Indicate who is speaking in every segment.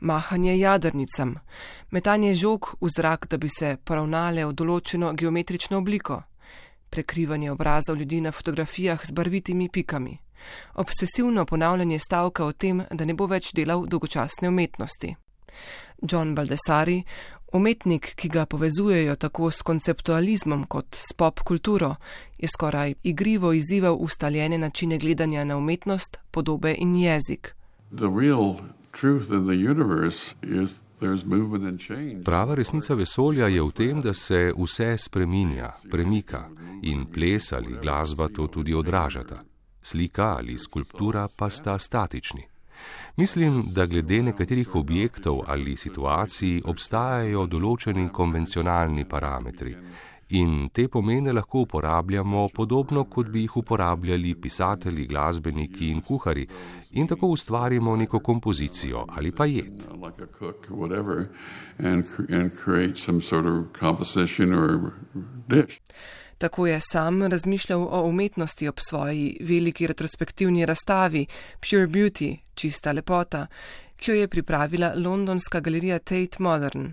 Speaker 1: mahanje jadrnicam, metanje žog v zrak, da bi se poravnale v določeno geometrično obliko, prekrivanje obrazov ljudi na fotografijah z barvitimi pikami, obsesivno ponavljanje stavka o tem, da ne bo več delal dolgočasne umetnosti. John Baldessari, umetnik, ki ga povezujejo tako s konceptualizmom kot s pop kulturo, je skoraj igrivo izzival ustaljene načine gledanja na umetnost, podobe in jezik.
Speaker 2: Prava resnica vesolja je v tem, da se vse spreminja, premika in ples ali glasba to tudi odražata. Slika ali skulptura pa sta statični. Mislim, da glede nekaterih objektov ali situacij obstajajo določeni konvencionalni parametri in te pomene lahko uporabljamo podobno, kot bi jih uporabljali pisatelji, glasbeniki in kuhari in tako ustvarimo neko kompozicijo ali pa jed.
Speaker 1: Tako je sam razmišljal o umetnosti ob svoji veliki retrospektivni razstavi Pure Beauty, čista lepota, ki jo je pripravila londonska galerija Tate Modern.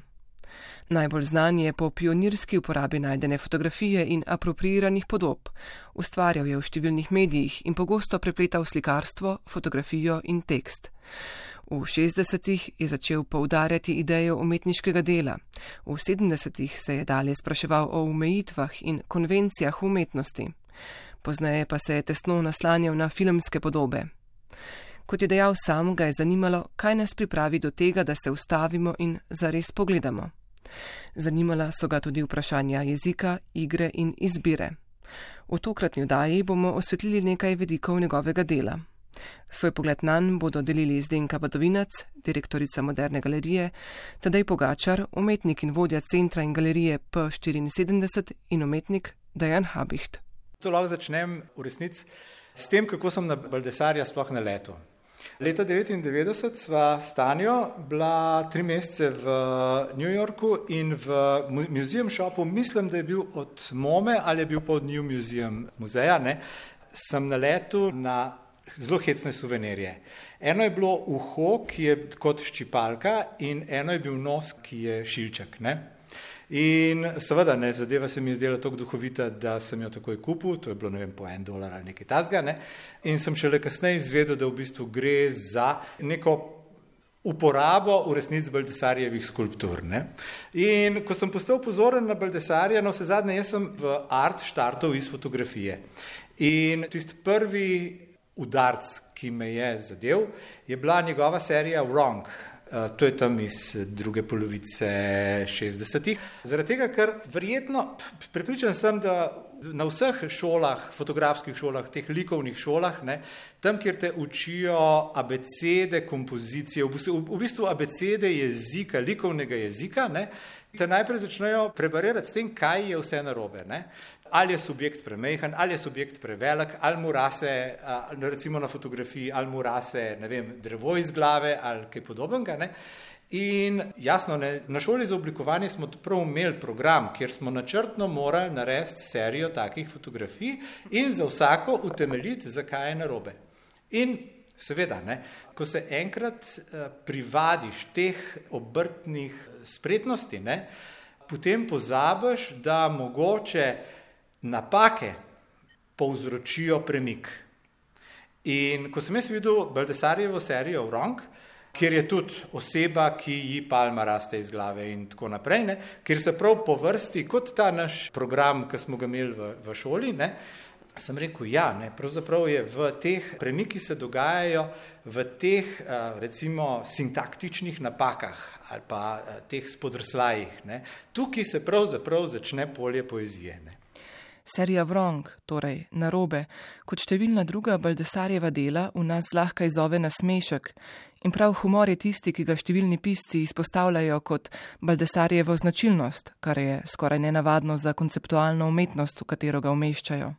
Speaker 1: Najbolj znan je po pionirski uporabi najdene fotografije in apropriiranih podob. Ustvarjal je v številnih medijih in pogosto prepletal slikarstvo, fotografijo in tekst. V 60-ih je začel poudarjati idejo umetniškega dela, v 70-ih se je dalje spraševal o omejitvah in konvencijah umetnosti. Poznaje pa se je tesno naslanjal na filmske podobe. Kot je dejal sam, ga je zanimalo, kaj nas pripravi do tega, da se ustavimo in zares pogledamo. Zanimala so ga tudi vprašanja jezika, igre in izbire. V tokratni vdaji bomo osvetlili nekaj vedikov njegovega dela. Svoj pogled na nj bodo delili Zdenka Badovinac, direktorica Moderne galerije, Tadej Pogačar, umetnik in vodja centra in galerije P74 in umetnik Dajan Habicht.
Speaker 3: To lahko začnem v resnici s tem, kako sem na Baldesarja sploh na letu. Leta 1999 sva s Tanjo bila tri mesece v New Yorku in v Museum Shopu, mislim, da je bil od Mome ali je bil pa od New Museum muzeja, ne, sem na letu na zelo hecne suvenirje. Eno je bilo uho, ki je kot ščipalka in eno je bil nos, ki je šilček. Ne. In seveda, ne, zadeva se mi je zdela tako duhovita, da sem jo takoj kupil, to je bilo ne vem, po en dolar ali nekaj tasga. Ne. In sem šele kasneje izvedel, da v bistvu gre za neko uporabo v resnici Baldesarjevih skulptur. Ne. In ko sem postal pozoren na Baldesarja, no vse zadnje, jaz sem v art štartov iz fotografije. In tisti prvi udarc, ki me je zadev, je bila njegova serija Wrong. Eh, to je tam iz druge polovice 60-ih. Zaradi tega, ker verjetno, prepričan sem, da na vseh šolah, fotografskih šolah, teh likovnih šolah, ne, tam, kjer te učijo abecede, kompozicije, v bistvu, v bistvu abecede jezika, likovnega jezika, ne, te najprej začnejo prebarirati s tem, kaj je vse narobe. Ne ali je subjekt premehen, ali je subjekt prevelik, ali mu rase, recimo na fotografiji, ali mu rase, vem, drevo iz glave ali kaj podobnega. Ne? In jasno, ne, na šoli za oblikovanje smo prav imeli program, kjer smo načrtno morali narediti serijo takih fotografij in za vsako utemeljiti, zakaj je narobe. In seveda, ne, ko se enkrat uh, privadiš teh obrtnih spretnosti, ne, potem pozabiš, da mogoče napake povzročijo premik. In ko sem jaz videl Baldesarjevo serijo Wrong, kjer je tudi oseba, ki ji palma raste iz glave in tako naprej, ne, kjer se prav po vrsti, kot ta naš program, ki smo ga imeli v, v šoli, ne, sem rekel, ja, ne, pravzaprav je v teh premiki se dogajajo v teh, recimo, sintaktičnih napakah ali pa teh spodrslajih. Ne. Tukaj se pravzaprav začne polje poezije. Ne.
Speaker 1: Serija Wrong, torej narobe, kot številna druga Baldesarjeva dela, v nas lahko izove na smešek in prav humor je tisti, ki ga številni pisci izpostavljajo kot Baldesarjevo značilnost, kar je skoraj nenavadno za konceptualno umetnost, v katero ga umeščajo.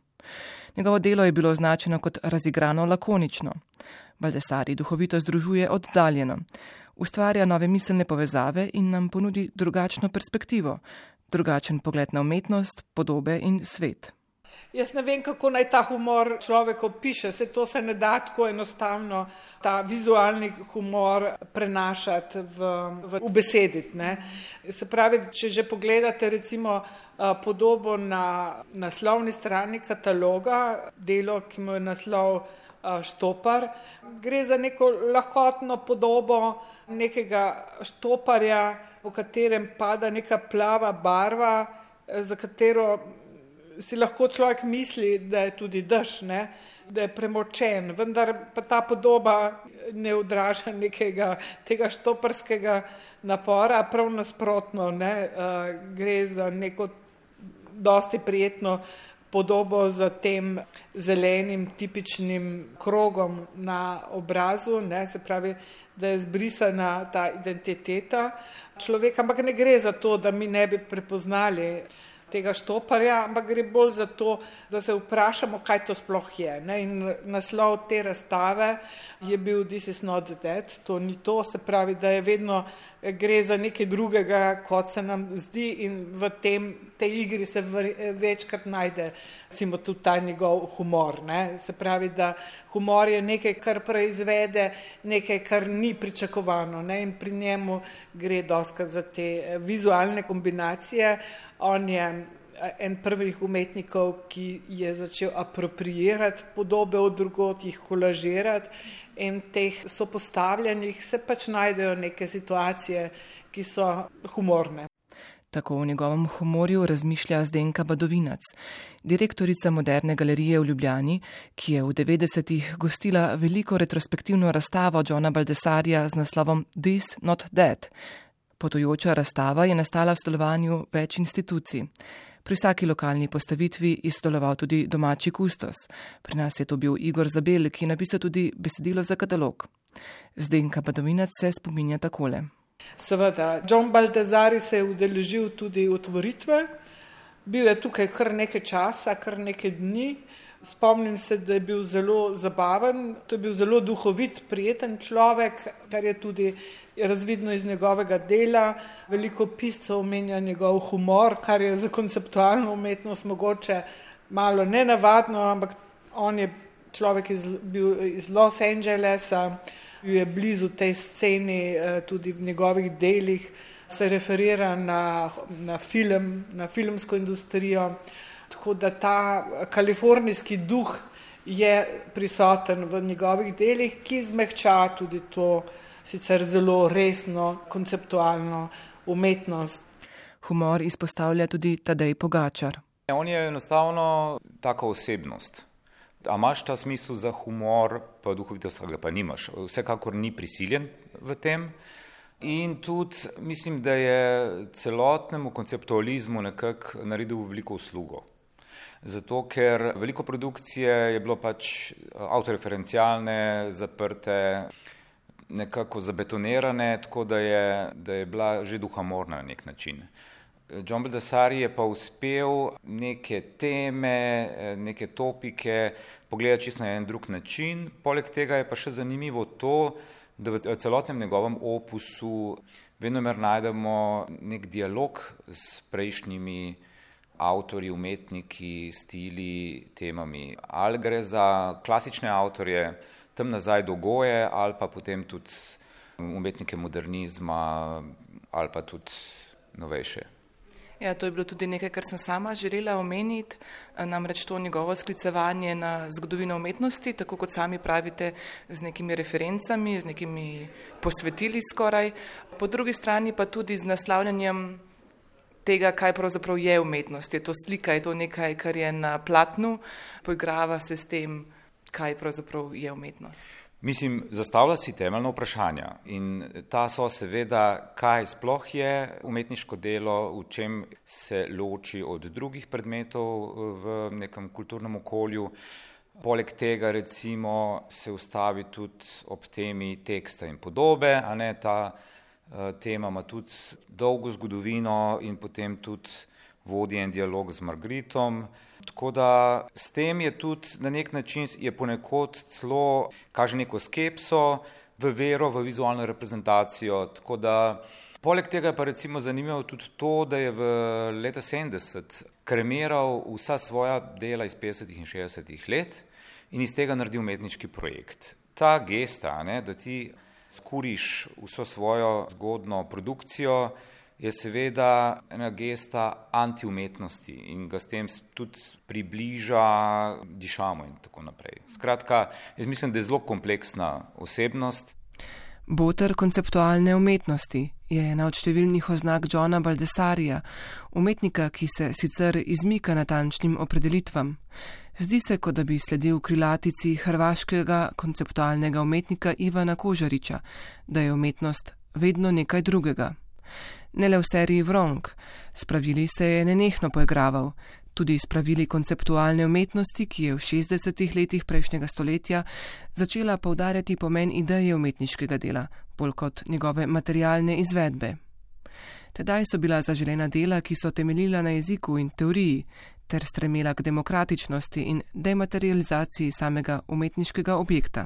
Speaker 1: Njegovo delo je bilo označeno kot razigrano lakonično. Baldesari duhovito združuje oddaljeno, ustvarja nove miselne povezave in nam ponudi drugačno perspektivo, drugačen pogled na umetnost, podobe in svet.
Speaker 4: Jaz ne vem, kako naj ta humor človek opiše, se to se ne da tako enostavno, ta vizualni humor prenašati v, v, v besedit. Ne. Se pravi, če že pogledate recimo podobo na naslovni strani kataloga, delo, ki mu je naslov Štopar, gre za neko lahkotno podobo nekega štoparja, v katerem pada neka plava barva, za katero si lahko človek misli, da je tudi dež, ne? da je premočen, vendar pa ta podoba ne odraža nekega tega štoparskega napora, prav nasprotno, ne? gre za neko dosti prijetno podobo z tem zelenim tipičnim krogom na obrazu, ne? se pravi, da je zbrisana ta identiteta človeka, ampak ne gre za to, da mi ne bi prepoznali tega štoparja, ampak gre bolj za to, da se vprašamo, kaj to sploh je. Ne? In naslov te razstave je bil This is not dead, to ni to, se pravi, da je vedno gre za nekaj drugega, kot se nam zdi in v tem, tej igri se večkrat najde recimo tudi ta njegov humor. Ne? Se pravi, da humor je nekaj, kar proizvede, nekaj, kar ni pričakovano ne? in pri njemu gre doskrat za te vizualne kombinacije. On je en prvih umetnikov, ki je začel apropriirati podobe od drugot, jih kolažirati in teh sopostavljanjih se pač najdejo neke situacije, ki so humorne.
Speaker 1: Tako v njegovem humorju razmišlja Zdenka Badovinac, direktorica moderne galerije v Ljubljani, ki je v 90-ih gostila veliko retrospektivno razstavo Johna Baldesarja z naslovom This Not That. Potujoča razstava je nastala v sodelovanju več institucij. Pri vsaki lokalni postavitvi je sodeloval tudi domači kustos. Pri nas je to bil Igor Zabel, ki je napisal tudi besedilo za katalog. Zdenka Badominac se spominja takole.
Speaker 4: Seveda, John Baldazari se je udeležil tudi otvoritve, bil je tukaj kar nekaj časa, kar nekaj dni. Spomnim se, da je bil zelo zabaven, to je bil zelo duhovit, prijeten človek, kar je tudi razvidno iz njegovega dela. Veliko piscev omenja njegov humor, kar je za konceptualno umetnost mogoče malo nenavadno, ampak on je človek iz, bil iz Los Angelesa, je blizu tej sceni eh, tudi v njegovih delih, se referira na, na film, na filmsko industrijo, tako da ta kalifornijski duh je prisoten v njegovih delih, ki zmehča tudi to sicer zelo resno, konceptualno umetnost.
Speaker 1: Humor izpostavlja tudi Tadej Pogačar.
Speaker 5: On je enostavno taka osebnost. A imaš ta smisel za humor, pa duhovitost, ga pa nimaš. Vsekakor ni prisiljen v tem. In tudi mislim, da je celotnemu konceptualizmu nekako naredil veliko uslugo. Zato, ker veliko produkcije je bilo pač avtoreferencialne, zaprte, nekako zabetonirane, tako da je, da je bila že duhamorna na nek način. John Baldessari je pa uspel neke teme, neke topike pogledati čisto na en drug način. Poleg tega je pa še zanimivo to, da v celotnem njegovem opusu vedno mer najdemo nek dialog s prejšnjimi avtorji, umetniki, stili, temami. Ali gre za klasične avtorje, tam nazaj do Goje ali pa potem tudi umetnike modernizma ali pa tudi novejše.
Speaker 1: Ja, to je bilo tudi nekaj, kar sem sama želela omeniti, namreč to njegovo sklicevanje na zgodovino umetnosti, tako kot sami pravite, z nekimi referencami, z nekimi posvetili skoraj, po drugi strani pa tudi z naslavljanjem tega, kaj pravzaprav je umetnost. Je to slika, je to nekaj, kar je na platnu, poigrava se s tem, kaj pravzaprav je umetnost.
Speaker 5: Mislim, zastavlja si temeljno vprašanje in ta so seveda, kaj sploh je umetniško delo, v čem se loči od drugih predmetov v nekem kulturnem okolju. Poleg tega recimo se ustavi tudi ob temi teksta in podobe, a ne ta uh, tema ima tudi dolgo zgodovino in potem tudi vodi en dialog z Margritom. Tako da s tem je tudi na nek način je ponekod celo kaže neko skepso v vero, v vizualno reprezentacijo. Tako da poleg tega je pa recimo zanimivo tudi to, da je v leta 70 kremiral vsa svoja dela iz 50. in 60. let in iz tega naredil umetniški projekt. Ta gesta, ne, da ti skuriš vso svojo zgodno produkcijo, je seveda ena gesta antiumetnosti in ga s tem tudi približa dišamo in tako naprej. Skratka, jaz mislim, da je zelo kompleksna osebnost.
Speaker 1: Boter konceptualne umetnosti je ena od številnih oznak Johna Baldessarija, umetnika, ki se sicer izmika natančnim opredelitvam. Zdi se, kot da bi sledil krilatici hrvaškega konceptualnega umetnika Ivana Kožariča, da je umetnost vedno nekaj drugega ne le v seriji Vrong, s pravili se je nenehno poigraval, tudi s pravili konceptualne umetnosti, ki je v 60-ih letih prejšnjega stoletja začela povdarjati pomen ideje umetniškega dela, bolj kot njegove materialne izvedbe. Tedaj so bila zaželena dela, ki so temeljila na jeziku in teoriji, ter stremela k demokratičnosti in dematerializaciji samega umetniškega objekta.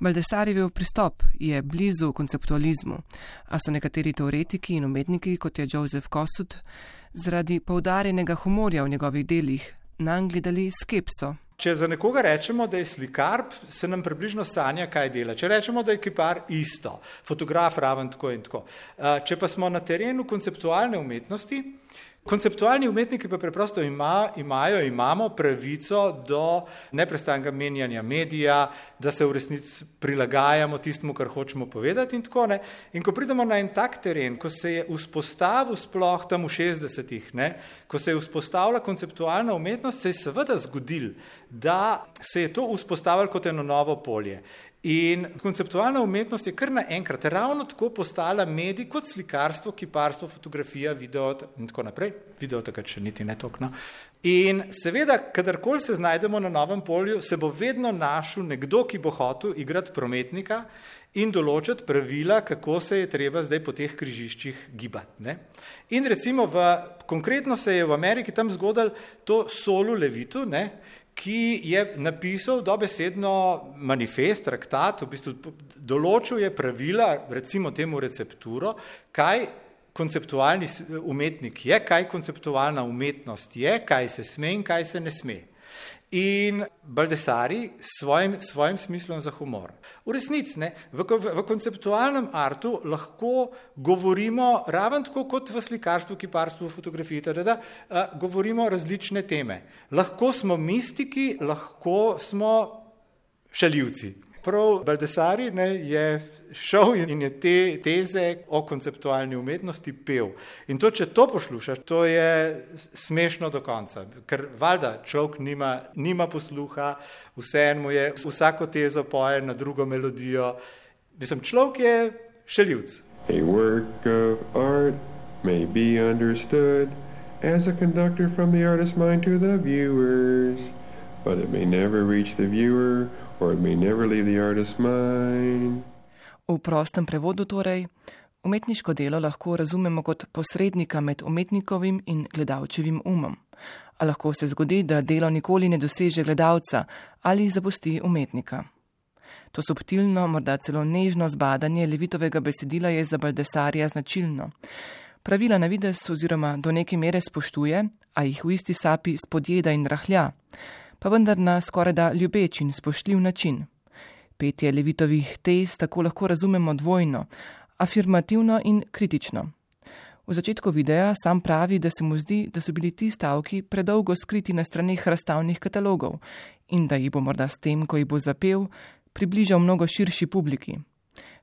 Speaker 1: Baldessarjev pristop je blizu konceptualizmu, a so nekateri teoretiki in umetniki, kot je Joseph Kossuth, zaradi poudarjenega humorja v njegovih delih nam gledali skepso.
Speaker 3: Če za nekoga rečemo, da je slikar, se nam približno sanja, kaj dela. Če rečemo, da je kipar isto, fotograf raven tako in tako. Če pa smo na terenu konceptualne umetnosti, Konceptualni umetniki pa preprosto ima, imajo, imamo pravico do neprestanega menjanja medija, da se v resnici prilagajamo tistemu, kar hočemo povedati in tako ne. In ko pridemo na en tak teren, ko se je vzpostavil sploh tam v 60-ih, ko se je vzpostavila konceptualna umetnost, se je seveda zgodil, da se je to vzpostavilo kot eno novo polje. In konceptualna umetnost je kar naenkrat ravno tako postala medij kot slikarstvo, kiparstvo, fotografija, video in tako naprej. Video takrat še niti ne tokno. In seveda, kadarkoli se znajdemo na novem polju, se bo vedno našel nekdo, ki bo hotel igrati prometnika in določiti pravila, kako se je treba zdaj po teh križiščih gibati. Ne? In recimo, v, konkretno se je v Ameriki tam zgodilo to solo levitu, ne? Ki je napisal dobesedno manifest, traktat, v bistvu določil je pravila, recimo temu recepturo, kaj konceptualni umetnik je, kaj konceptualna umetnost je, kaj se sme in kaj se ne sme in Baldessari s svojim, svojim smislom za humor. V resnici, ne, v, v, v konceptualnem artu lahko govorimo, raven tako kot v slikarstvu, kiparstvu, fotografiji, da, da uh, govorimo različne teme. Lahko smo mistiki, lahko smo šaljivci prav Baldessari ne, je šel in je te teze o konceptualni umetnosti pel. In to, če to poslušaš, to je smešno do konca, ker valjda človek nima, nima posluha, vseeno je, vsako tezo poje na drugo melodijo. Mislim, človek je šeljivc. A work of art may be understood as a conductor from the artist's mind to the viewers, but it may never reach the viewer or it may never leave the artist's mind.
Speaker 1: V prostem prevodu torej, umetniško delo lahko razumemo kot posrednika med umetnikovim in gledalčevim umom. A lahko se zgodi, da delo nikoli ne doseže gledalca ali zapusti umetnika. To subtilno, morda celo nežno zbadanje levitovega besedila je za Baldesarja značilno. Pravila na vides oziroma do neke mere spoštuje, a jih v isti sapi spodjeda in rahlja pa vendar na skoraj da ljubeč in spoštljiv način. Petje levitovih tez tako lahko razumemo dvojno, afirmativno in kritično. V začetku videa sam pravi, da se mu zdi, da so bili ti stavki predolgo skriti na straneh razstavnih katalogov in da jih bo morda s tem, ko jih bo zapel, približal mnogo širši publiki.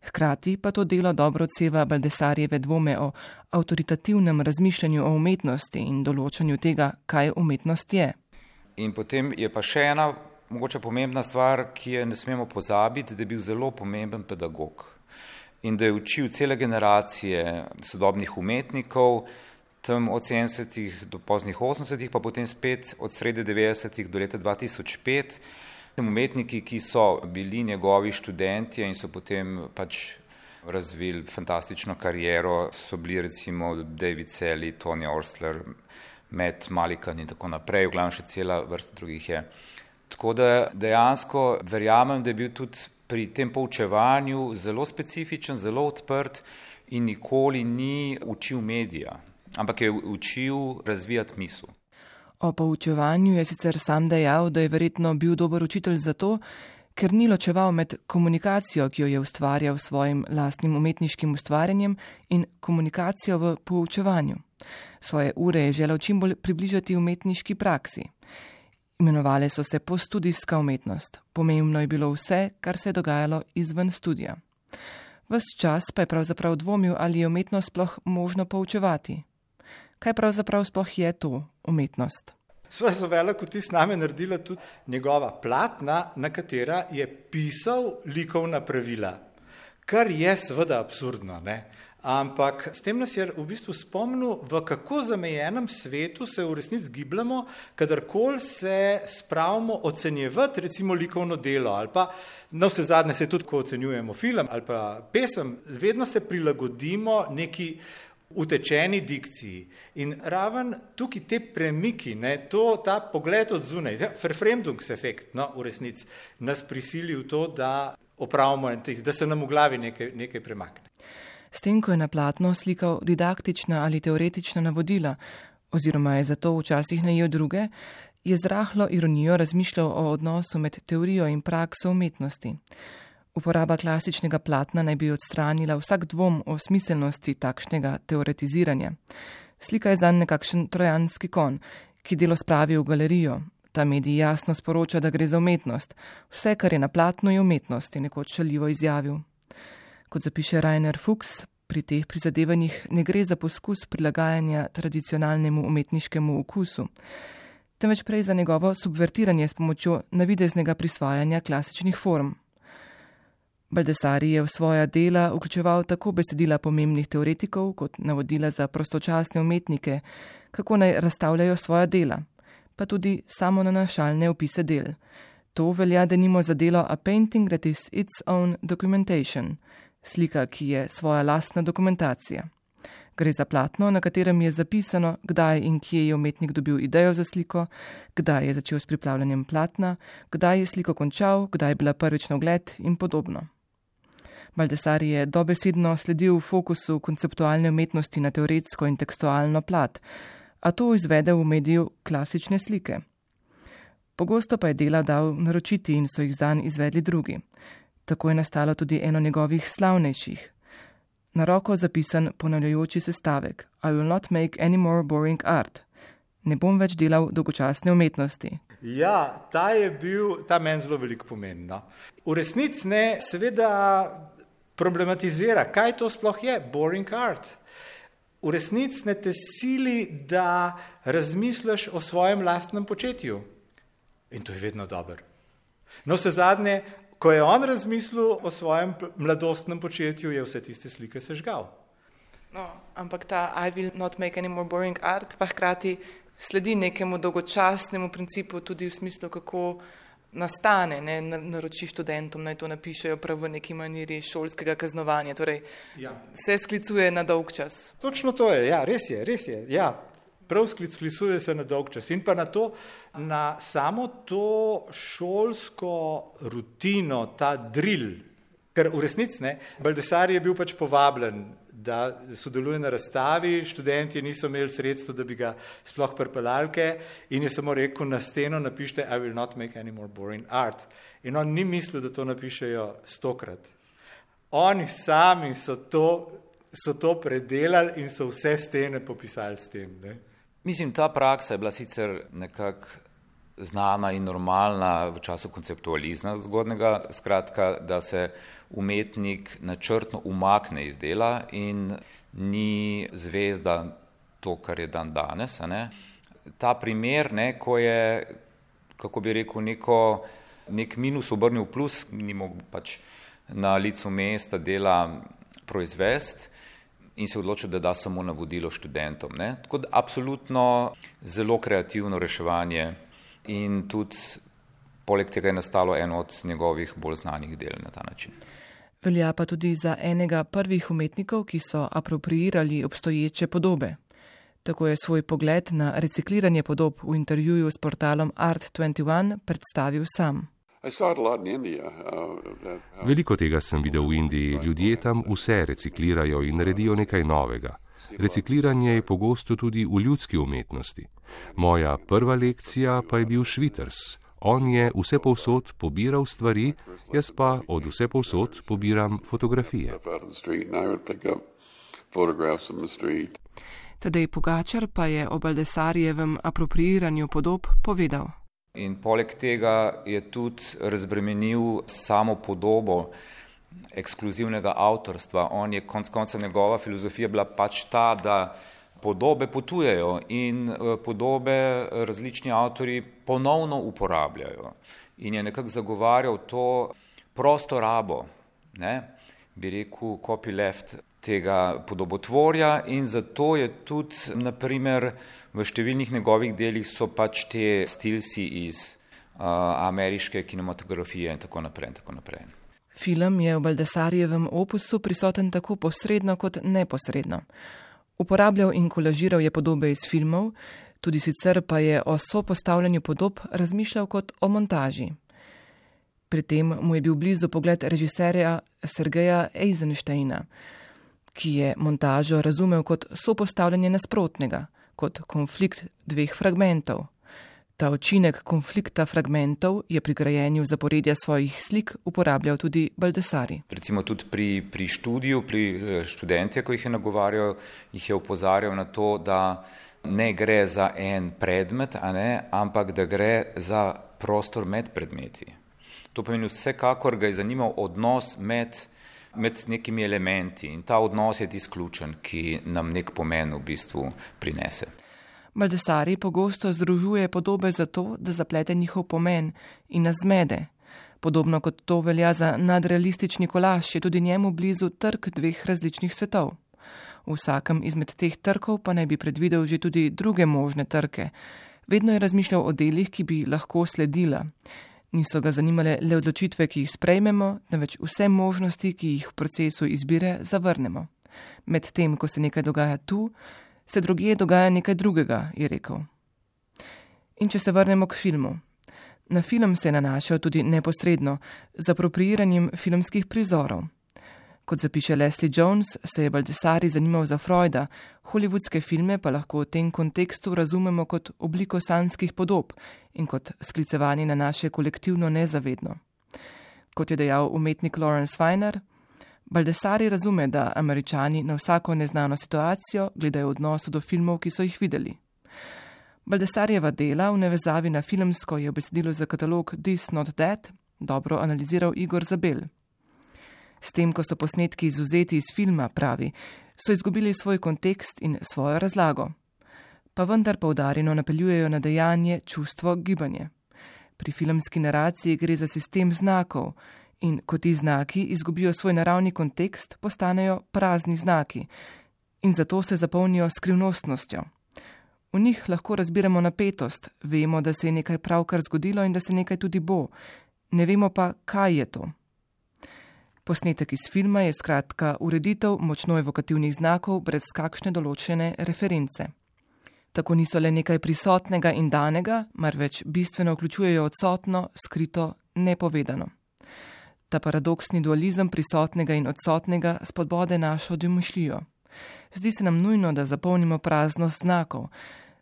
Speaker 1: Hkrati pa to delo dobro odseva Baldesarjeve dvome o avtoritativnem razmišljanju o umetnosti in določanju tega, kaj umetnost je.
Speaker 5: In potem je pa še ena mogoče pomembna stvar, ki je ne smemo pozabiti, da je bil zelo pomemben pedagog in da je učil cele generacije sodobnih umetnikov, tam od 70-ih do poznih 80-ih, pa potem spet od srede 90-ih do leta 2005. Umetniki, ki so bili njegovi študenti in so potem pač razvili fantastično kariero, so bili recimo David Celi, Tony Orsler, med Malikan in tako naprej, v glavnem še cela vrsta drugih je. Tako da dejansko verjamem, da je bil tudi pri tem poučevanju zelo specifičen, zelo odprt in nikoli ni učil medija. ampak je učil razvijati misel.
Speaker 1: O poučevanju je sicer sam dejal, da je verjetno bil dober učitelj zato, ker ni ločeval med komunikacijo, ki jo je ustvarjal s svojim lastnim umetniškim ustvarjanjem, in komunikacijo v poučevanju. Svoje ure je želel čim bolj približati umetniški praksi. Imenovali so se postudijska umetnost. Pomembno je bilo vse, kar se je dogajalo izven studija. Ves čas pa je pravzaprav dvomil, ali je umetnost sploh možno poučevati. Kaj pravzaprav sploh je to umetnost?
Speaker 3: Sva so velik vtis name naredila tudi njegova platna, na katera je pisal likovna pravila, kar je seveda absurdno. Ne? Ampak s tem nas je v bistvu spomnil, v kako zamejenem svetu se v resnici gibljamo, kadarkoli se spravimo ocenjevati recimo likovno delo ali pa na vse zadnje se tudi, ko ocenjujemo film ali pa pesem, vedno se prilagodimo neki utečeni dikciji. In raven tukaj te premiki, ne, to, ta pogled od zunaj, ja, verfremdungsefekt no, v resnici nas prisili v to, da opravimo en tih, da se nam v glavi nekaj, nekaj premakne.
Speaker 1: S tem, ko je na platno slikal didaktična ali teoretična navodila, oziroma je zato včasih najel druge, je z rahlo ironijo razmišljal o odnosu med teorijo in prakso umetnosti. Uporaba klasičnega platna naj bi odstranila vsak dvom o smiselnosti takšnega teoretiziranja. Slika je zanj nekakšen trojanski kon, ki delo spravi v galerijo. Ta medij jasno sporoča, da gre za umetnost. Vse, kar je na platnu, je umetnost, je nekoč šaljivo izjavil. Kot zapiše Rainer Fuchs, pri teh prizadevanjih ne gre za poskus prilagajanja tradicionalnemu umetniškemu okusu, temveč prej za njegovo subvertiranje s pomočjo navideznega prisvajanja klasičnih form. Baldessari je v svoja dela vključeval tako besedila pomembnih teoretikov kot navodila za prostočasne umetnike, kako naj razstavljajo svoja dela, pa tudi samo nanašalne opise del. To velja denimo za delo A Painting that is its own documentation, slika, ki je svoja lastna dokumentacija. Gre za platno, na katerem je zapisano, kdaj in kje je umetnik dobil idejo za sliko, kdaj je začel s pripravljanjem platna, kdaj je sliko končal, kdaj je bila prvič na ogled in podobno. Baldessari je dobesedno sledil fokusu konceptualne umetnosti na teoretsko in tekstualno plat, a to izvede v mediju klasične slike. Pogosto pa je dela dal naročiti in so jih zanj izvedli drugi. Tako je nastalo tudi eno njegovih slavnejših. Na roko zapisan ponavljajoči se stavek: I will not make any more boring art. Ne bom več delal dolgočasne umetnosti.
Speaker 3: Ja, ta je bil, ta meni zelo veliko pomeni. No. V resnici ne, seveda problematizira, kaj to sploh je, boring art. V resnici ne te sili, da razmisliš o svojem lastnem početju. In to je vedno dobro. No, vse zadnje, ko je on razmislil o svojem mladostnem početju, je vse tiste slike sežgal.
Speaker 1: No, ampak ta I will not make any more boring art pa hkrati sledi nekemu dolgočasnemu principu, tudi v smislu, kako nastane, ne, naroči študentom, naj to napišejo prav v neki maniri šolskega kaznovanja. Torej, ja. se sklicuje na dolg čas.
Speaker 3: Točno to je, ja, res je, res je. Ja. Prav sklicuje se na dolg čas in pa na to, na samo to šolsko rutino, ta drill, ker v resnici ne, Baldessar je bil pač povabljen, da sodeluje na razstavi, študenti niso imeli sredstva, da bi ga sploh prpelalke in je samo rekel na steno napište I will not make any more boring art. In on ni mislil, da to napišejo stokrat. Oni sami so to, so to predelali in so vse stene popisali s tem. Ne.
Speaker 5: Mislim, ta praksa je bila sicer nekako znana in normalna v času konceptualizma zgodnega, skratka, da se umetnik načrtno umakne iz dela in ni zvezda to, kar je dan danes. Ta primer, ne, ko je, kako bi rekel, neko, nek minus obrnil v plus, ni mogel pač na licu mesta dela proizvesti, in se odločil, da da samo navodilo študentom. Ne? Tako da absolutno zelo kreativno reševanje in tudi poleg tega je nastalo eno od njegovih bolj znanih del na ta način.
Speaker 1: Velja pa tudi za enega prvih umetnikov, ki so apropriirali obstoječe podobe. Tako je svoj pogled na recikliranje podob v intervjuju s portalom Art21 predstavil sam.
Speaker 2: Uh, Veliko tega sem videl v Indiji. Ljudje tam vse reciklirajo in naredijo nekaj novega. Recikliranje je pogosto tudi v ljudski umetnosti. Moja prva lekcija pa je bil Šviters. On je vse povsod pobiral stvari, jaz pa od vse povsod pobiram fotografije.
Speaker 1: Tadej Pogačar pa je o Baldesarjevem apropriiranju podob povedal.
Speaker 5: In poleg tega je tudi razbremenil samo podobo ekskluzivnega avtorstva. On je konc koncev njegova filozofija bila pač ta, da podobe potujejo in eh, podobe različni avtori ponovno uporabljajo. In je nekako zagovarjal to prosto rabo, ne, bi rekel, copyleft tega podobotvorja in zato je tudi, naprimer, v številnih njegovih delih so pač te stilsi iz uh, ameriške kinematografije in tako naprej. In tako naprej.
Speaker 1: Film je v Baldesarjevem opusu prisoten tako posredno kot neposredno. Uporabljal in kolažiral je podobe iz filmov, tudi sicer pa je o sopostavljanju podob razmišljal kot o montaži. Pri tem mu je bil blizu pogled režiserja Sergeja Eisensteina, ki je montažo razumel kot sopostavljanje nasprotnega, kot konflikt dveh fragmentov. Ta učinek konflikta fragmentov je pri grajenju zaporedja svojih slik uporabljal tudi Baldesari.
Speaker 5: Recimo tudi pri, pri študiju, pri eh, študentje, ko jih je nagovarjal, jih je upozarjal na to, da ne gre za en predmet, ne, ampak da gre za prostor med predmeti. To pomeni vsekakor ga je zanimal odnos med, med nekimi elementi in ta odnos je izključen, ki nam nek pomen v bistvu prinese.
Speaker 1: Baldessari pogosto združuje podobe zato, da zaplete njihov pomen in nas zmede. Podobno kot to velja za nadrealistični kolaž, je tudi njemu blizu trg dveh različnih svetov. V vsakem izmed teh trkov pa naj bi predvidel že tudi druge možne trke. Vedno je razmišljal o delih, ki bi lahko sledila. Niso ga zanimale le odločitve, ki jih sprejmemo, temveč vse možnosti, ki jih v procesu izbire zavrnemo. Medtem, ko se nekaj dogaja tu, se drugje dogaja nekaj drugega, je rekel. In če se vrnemo k filmu. Na film se je nanašal tudi neposredno, z apropriiranjem filmskih prizorov. Kot zapiše Leslie Jones, se je Baldessari zanimal za Freuda, hollywoodske filme pa lahko v tem kontekstu razumemo kot obliko sanskih podob in kot sklicevanje na naše kolektivno nezavedno. Kot je dejal umetnik Lawrence Weiner, Baldessari razume, da američani na vsako neznano situacijo gledajo v odnosu do filmov, ki so jih videli. Baldessarjeva dela v nevezavi na filmsko je v besedilu za katalog This Not That dobro analiziral Igor Zabel. S tem, ko so posnetki izuzeti iz filma, pravi, so izgubili svoj kontekst in svojo razlago. Pa vendar poudarjeno napeljujejo na dejanje, čustvo, gibanje. Pri filmski naraciji gre za sistem znakov, in ko ti znaki izgubijo svoj naravni kontekst, postanejo prazni znaki in zato se zapolnijo skrivnostnostjo. V njih lahko razbiramo napetost, vemo, da se je nekaj pravkar zgodilo in da se nekaj tudi bo, ne vemo pa, kaj je to. Posnetek iz filma je skratka ureditev močno evokativnih znakov brez kakšne določene reference. Tako niso le nekaj prisotnega in danega, marveč bistveno vključujejo odsotno, skrito, nepovedano. Ta paradoksni dualizem prisotnega in odsotnega spodbode našo domišljijo. Zdi se nam nujno, da zapolnimo praznost znakov,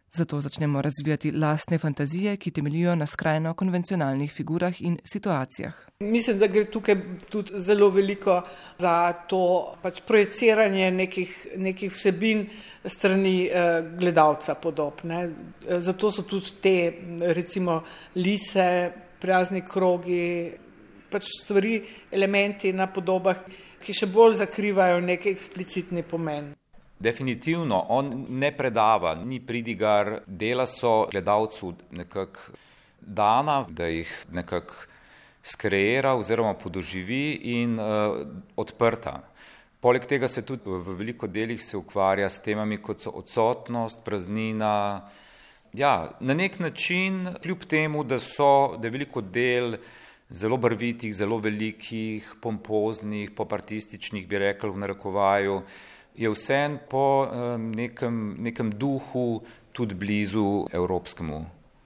Speaker 1: zato začnemo razvijati lastne fantazije, ki temelijo na skrajno konvencionalnih figurah in situacijah.
Speaker 4: Mislim, da gre tukaj tudi zelo veliko za to pač projeciranje nekih, nekih vsebin strani eh, gledalca podob. Ne. Zato so tudi te recimo lise, prazni krogi, pač stvari, elementi na podobah, ki še bolj zakrivajo nek eksplicitni pomen.
Speaker 5: Definitivno, on ne predava, ni pridigar, dela so gledalcu nekako dana, da jih nekako skreira oziroma podoživi in uh, odprta. Poleg tega se tudi v veliko delih se ukvarja s temami, kot so odsotnost, praznina. Ja, na nek način, kljub temu, da so, da je veliko del zelo barvitih, zelo velikih, pompoznih, popartističnih, bi rekel v narekovaju, je vsem po nekem, nekem duhu tudi blizu evropskemu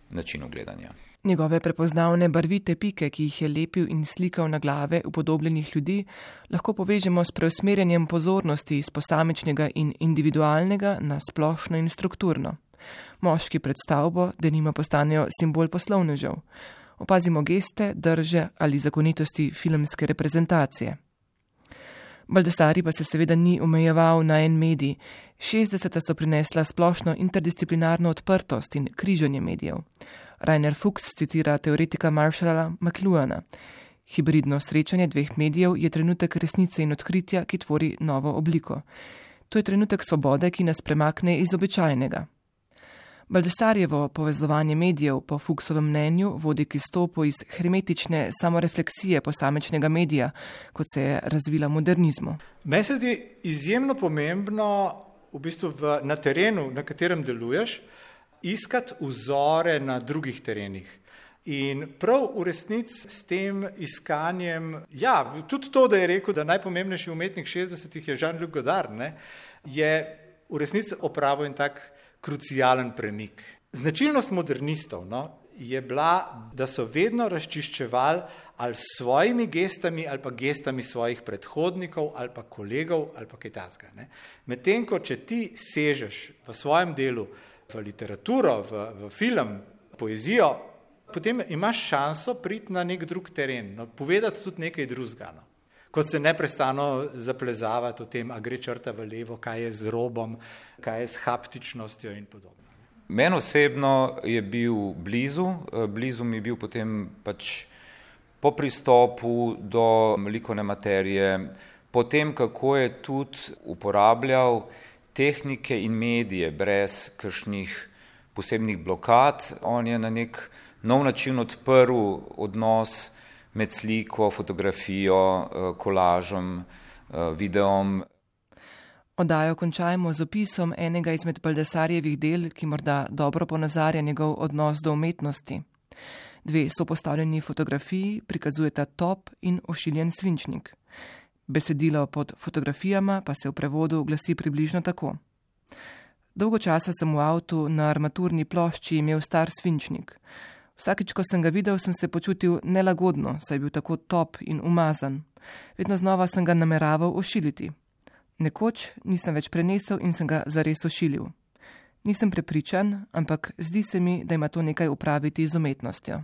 Speaker 5: načinu gledanja.
Speaker 1: Njegove prepoznavne barvite pike, ki jih je lepil in slikal na glave upodobljenih ljudi, lahko povežemo s preusmerjanjem pozornosti iz posamičnega in individualnega na splošno in strukturno. Moški pred stavbo, da nima postanejo simbol poslovnežev. Opazimo geste, drže ali zakonitosti filmske reprezentacije. Baldessari pa se seveda ni omejeval na en medij. 60. so prinesla splošno interdisciplinarno odprtost in križanje medijev. Rainer Fuchs citira teoretika Marshalla McLuhana. Hibridno srečanje dveh medijev je trenutek resnice in odkritja, ki tvori novo obliko. To je trenutek svobode, ki nas premakne iz običajnega. Baldesarjevo povezovanje medijev po Fuchsovem mnenju vodi k izstopu iz hermetične samorefleksije posamečnega medija, kot se je razvila modernizmu.
Speaker 3: Meni se zdi izjemno pomembno v bistvu v, na terenu, na katerem deluješ, iskati vzore na drugih terenih. In prav v resnici s tem iskanjem, ja, tudi to, da je rekel, da najpomembnejši umetnik 60-ih je Jean-Luc Godard, ne, je v resnici opravil en tak krucijalen premik. Značilnost modernistov no, je bila, da so vedno razčiščevali ali s svojimi gestami ali pa gestami svojih predhodnikov ali pa kolegov ali pa kaj tasga. Medtem ko če ti sežeš v svojem delu v literaturo, v, v film, poezijo, potem imaš šanso priti na nek drug teren, no, povedati tudi nekaj drugega. No kot se neprestano zaplezavati o tem, a gre črta v levo, kaj je z robom, kaj je s haptičnostjo in podobno.
Speaker 5: Meni osebno je bil blizu, eh, blizu mi je bil potem pač po pristopu do likovne materije, potem kako je tudi uporabljal tehnike in medije brez kakšnih posebnih blokad. On je na nek nov način odprl odnos med sliko, fotografijo, eh, kolažem, eh, videom.
Speaker 1: Odajo končajmo z opisom enega izmed Baldesarjevih del, ki morda dobro ponazarja njegov odnos do umetnosti. Dve so postavljeni fotografiji, prikazujeta top in ošiljen svinčnik. Besedilo pod fotografijama pa se v prevodu glasi približno tako. Dolgo časa sem v avtu na armaturni plošči imel star svinčnik. Vsakič, ko sem ga videl, sem se počutil nelagodno, saj je bil tako top in umazan. Vedno znova sem ga nameraval ošiliti. Nekoč nisem več prenesel in sem ga zares ošilil. Nisem prepričan, ampak zdi se mi, da ima to nekaj upraviti z umetnostjo.